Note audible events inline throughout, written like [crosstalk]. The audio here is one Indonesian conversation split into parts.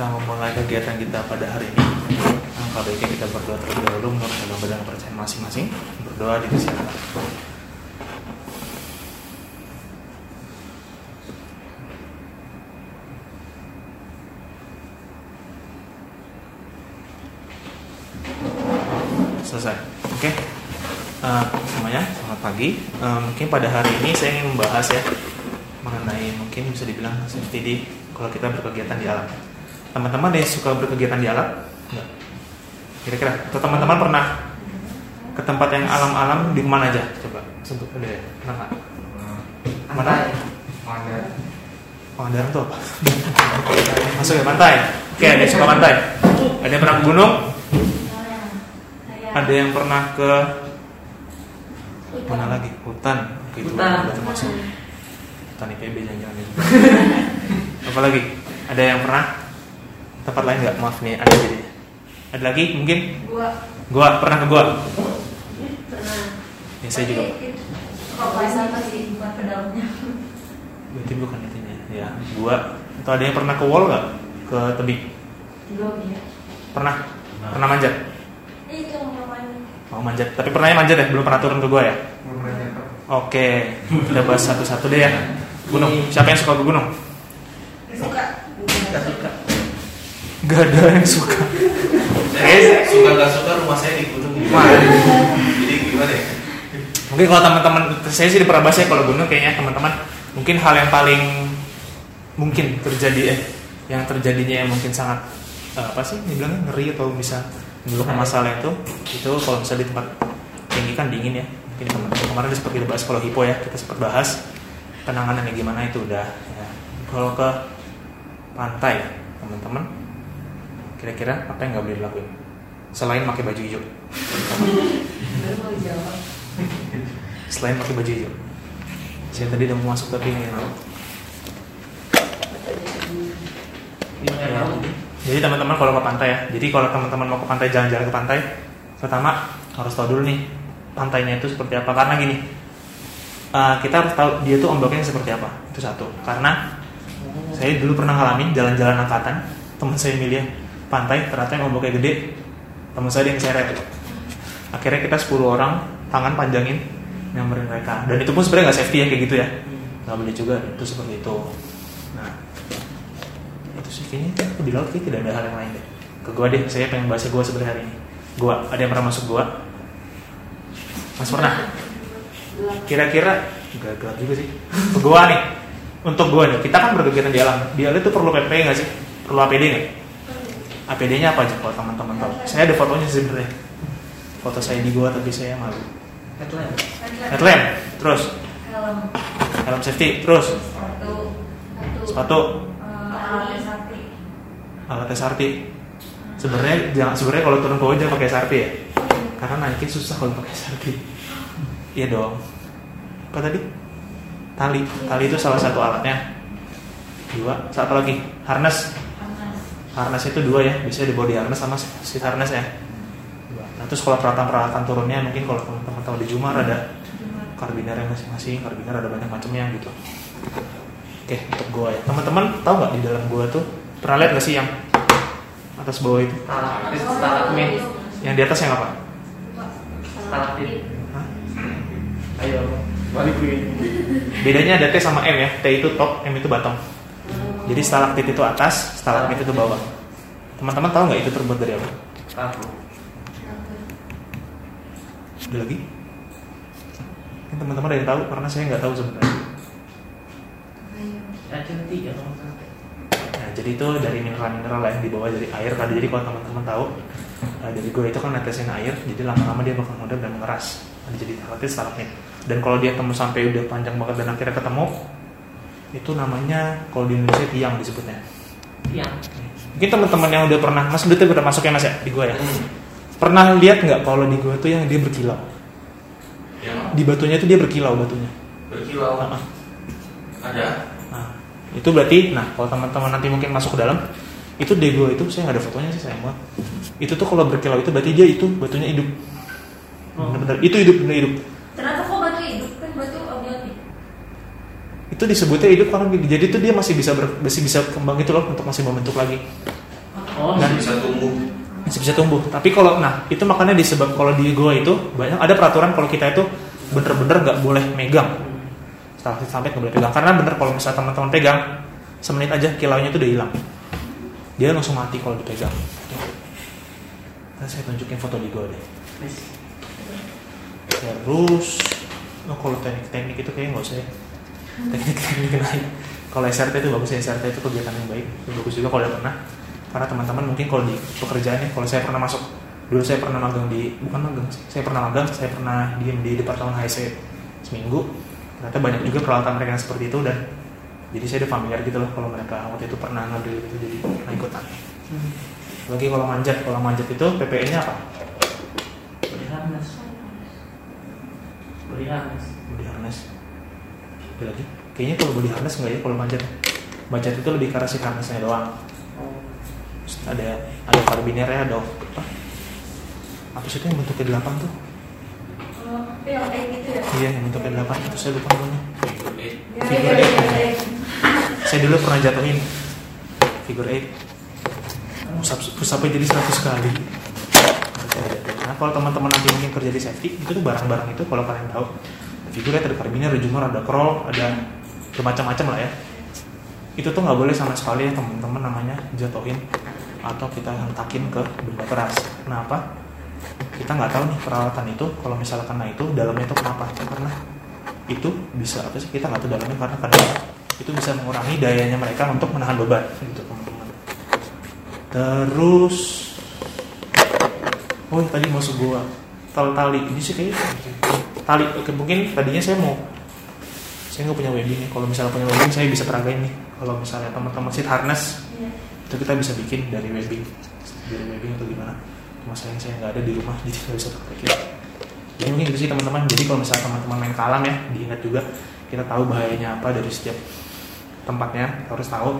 Kita memulai kegiatan kita pada hari ini, angka baiknya kita berdoa terlebih dahulu menurut agama dan kepercayaan masing-masing. Berdoa di silakan. Selesai. Oke. Eh, semuanya, selamat pagi. Eh, mungkin pada hari ini saya ingin membahas ya mengenai mungkin bisa dibilang safety di kalau kita berkegiatan di alam. Teman-teman yang suka berkegiatan di alam? Kira-kira atau teman-teman pernah ke tempat yang alam-alam di mana aja? Coba sebut ada ya. Pernah nggak? Mana? Pangandaran tuh apa? [laughs] Masuk ya pantai. Oke, ada yang suka pantai. Ada yang pernah ke gunung? Ada yang pernah ke mana lagi? Hutan. Oke, itu Hutan. udah termasuk. Hutan IPB jangan-jangan itu. [laughs] Apa lagi? Ada yang pernah tempat lain nggak? Maaf nih, ada jadi. Ada lagi mungkin? Gua Gua pernah ke gua. pernah. Ya, saya juga. Kok wisata sih bukan ke dalamnya. Berarti bukan intinya. Ya, gua. Atau ada yang pernah ke wall nggak? Ke tebing? Belum ya. Pernah? Pernah manjat? Itu. Mau manjat. Tapi pernahnya manjat ya? Belum pernah turun ke gua ya? Oke, kita bahas satu-satu deh ya. Gunung. Siapa yang suka ke gunung? Suka. Suka. Gak ada yang suka. Saya suka gak suka rumah saya di gunung? Jadi gimana ya? Mungkin kalau teman-teman, saya sih di Perabas ya kalau gunung kayaknya teman-teman mungkin hal yang paling mungkin terjadi eh yang terjadinya yang mungkin sangat eh, apa sih dibilang ngeri atau bisa menimbulkan masalah itu itu kalau misalnya di tempat tinggi kan dingin ya mungkin kemarin sempat kita bahas kalau hipo ya kita sempat bahas penanganannya gimana itu udah ya. kalau ke pantai teman-teman kira-kira apa yang nggak boleh dilakuin? Selain pakai baju hijau. Selain pakai baju hijau. Saya tadi udah mau masuk tapi ini Ya. jadi teman-teman kalau ke pantai ya. Jadi kalau teman-teman mau ke pantai jalan-jalan ke pantai pertama harus tahu dulu nih pantainya itu seperti apa. Karena gini uh, kita harus tahu dia tuh ombaknya seperti apa. Itu satu. Karena saya dulu pernah ngalamin jalan-jalan angkatan teman saya milih pantai ternyata yang ombaknya gede. Teman saya ada yang seret. Akhirnya kita 10 orang tangan panjangin nyamperin mereka. Dan itu pun sebenarnya nggak safety ya kayak gitu ya. Nggak boleh juga itu seperti itu. Nah itu sih kayaknya aku di laut kayak tidak ada hal yang lain deh. Ke gua deh saya pengen bahas gua sebenarnya hari ini. Gua ada yang pernah masuk gua? Mas pernah? Kira-kira gak gelap juga sih. Ke gua nih untuk gua nih. Kita kan berkegiatan di alam. Di alam itu perlu PP nggak sih? Perlu APD nggak APD-nya apa aja kalau teman-teman tahu? Saya ada fotonya sih sebenarnya. Foto saya di gua tapi saya malu. Headline. headlamp terus? Helm. helm safety. Terus? Sepatu. sepatu. Eh, alat sapi. alat SRT sebenarnya jangan sebenarnya kalau turun ke bawah jangan pakai SRT ya? Karena naikin susah kalau pakai SRT iya dong. Apa tadi? Tali. Tali itu salah satu alatnya. Dua. Satu lagi. Harness. Harness itu dua ya bisa di body harness sama seat harness ya Dua. nah terus kalau peralatan-peralatan turunnya mungkin kalau teman-teman tahu di Jumar ada karbiner yang masing-masing karbiner ada banyak macamnya gitu Oke, untuk gua ya. Teman-teman tahu nggak di dalam gua tuh pernah lihat nggak sih yang atas bawah itu? Stalagmit, Yang di atas yang apa? stalaktit. Hah? Ayo, balikin. Bedanya ada T sama M ya. T itu top, M itu bottom. Jadi stalaktit itu atas, stalagmit itu bawah. Teman-teman tahu nggak itu terbuat dari apa? Aku. Ada lagi? Mungkin teman-teman ada yang tahu karena saya nggak tahu sebenarnya. Ya, tiga. Nah, jadi itu dari mineral-mineral yang dibawa dari air tadi. Jadi kalau teman-teman tahu nah, dari gue itu kan netesin air, jadi lama-lama dia bakal mudah dan mengeras. Jadi stalaktit stalagmit. Dan kalau dia temu sampai udah panjang banget dan akhirnya ketemu, itu namanya kalau di Indonesia tiang disebutnya. Tiang. Mungkin teman-teman yang udah pernah, Mas udah masuk ya Mas ya di gua ya. Pernah lihat nggak kalau di gua tuh yang dia berkilau? Yang Di batunya itu dia berkilau batunya. berkilau Nah, ada. nah, itu berarti, nah kalau teman-teman nanti mungkin masuk ke dalam, itu di gua itu saya nggak ada fotonya sih sayang banget. Itu tuh kalau berkilau itu berarti dia itu batunya hidup. Bener-bener itu hidup bener hidup. Ternyata kok batu hidup kan batu abiotik. Itu disebutnya hidup karena jadi itu dia masih bisa ber- masih bisa kembang itu loh untuk masih membentuk lagi. Oh, Dan- Bisa tumbuh. masih bisa tumbuh. Tapi kalau nah itu makanya disebab kalau di gua itu banyak ada peraturan kalau kita itu bener-bener nggak boleh megang. Sampai nggak boleh pegang karena bener kalau misalnya teman-teman pegang semenit aja kilaunya itu udah hilang. Dia langsung mati kalau dipegang. Nah, saya tunjukin foto di gua deh. Terus oh, kalau teknik-teknik itu kayaknya nggak usah ya. Teknik-teknik lain. Kalau SRT itu bagus ya SRT itu kegiatan yang baik. Itu bagus juga kalau udah pernah. Karena teman-teman mungkin kalau di pekerjaannya, kalau saya pernah masuk dulu saya pernah magang di bukan magang sih, saya pernah magang, saya pernah diem di departemen HSE seminggu. Ternyata banyak juga peralatan mereka yang seperti itu dan jadi saya udah familiar gitu loh kalau mereka waktu itu pernah ngambil itu jadi pernah ikutan. Lagi kalau manjat, kalau manjat itu PPE-nya apa? beli harness. Beli harness. body harness lagi kayaknya kalau body harness enggak ya? Kalau manjat. Manjat itu lebih arah si harnessnya doang. Oh, Terus ada ada karbinernya ada apa? Apa sih itu yang bentuknya delapan tuh? Oh, yang kayak gitu ya. iya yang bentuknya delapan itu saya lupa namanya. Figure eight. Ya, ya, ya, ya. saya dulu pernah jatuhin. Figure eight. Pusap pusapnya jadi 100 kali. Nah kalau teman-teman nanti mungkin kerja di safety itu tuh barang-barang itu kalau kalian tahu eight ada karabiner ada jumar ada crawl ada bermacam-macam lah ya. Itu tuh nggak boleh sama sekali ya teman-teman namanya jatuhin atau kita hentakin ke benda keras. Kenapa kita nggak tahu nih peralatan itu kalau misalnya kena itu dalamnya itu kenapa? Karena itu bisa apa sih? Kita nggak tahu dalamnya karena kadang itu bisa mengurangi dayanya mereka untuk menahan beban gitu teman-teman. Terus oh tadi masuk gua tali tali ini sih kayaknya tali. Oke mungkin tadinya saya mau saya nggak punya webbing kalau misalnya punya webbing saya bisa peragain nih. Kalau misalnya teman-teman seat harness Iya. itu kita bisa bikin dari webbing. Dari webbing atau gimana. Cuma sayang saya nggak ada di rumah [laughs] jadi nggak bisa praktekin jadi mungkin itu sih teman-teman. Jadi kalau misalnya teman-teman main kalam ya diingat juga kita tahu bahayanya apa dari setiap tempatnya. Kita harus tahu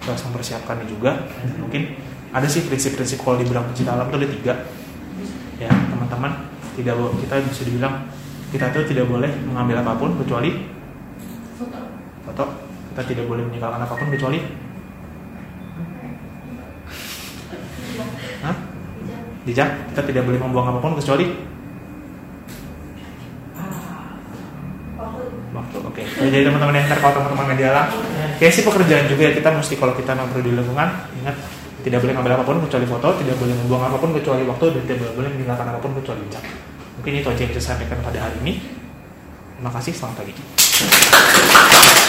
kita harus mempersiapkannya juga. Dan mungkin ada sih prinsip-prinsip kalau dibilang pencinta alam itu ada tiga. Ya teman-teman tidak kita bisa dibilang kita tuh tidak boleh mengambil apa pun kecuali Foto. foto kita tidak boleh meninggalkan apa pun kecuali Hah? Dijak, kita tidak boleh membuang apa pun kecuali Waktu. Oke. Jadi teman-teman yang kalau teman-teman alam, kayak sih pekerjaan juga ya kita mesti kalau kita memang di lingkungan ingat tidak boleh ngambil apa pun kecuali foto, tidak boleh membuang apa pun kecuali waktu dan tidak boleh meninggalkan apa pun kecuali jam. Mungkin itu aja yang saya sampaikan pada hari ini. Terima kasih, selamat pagi.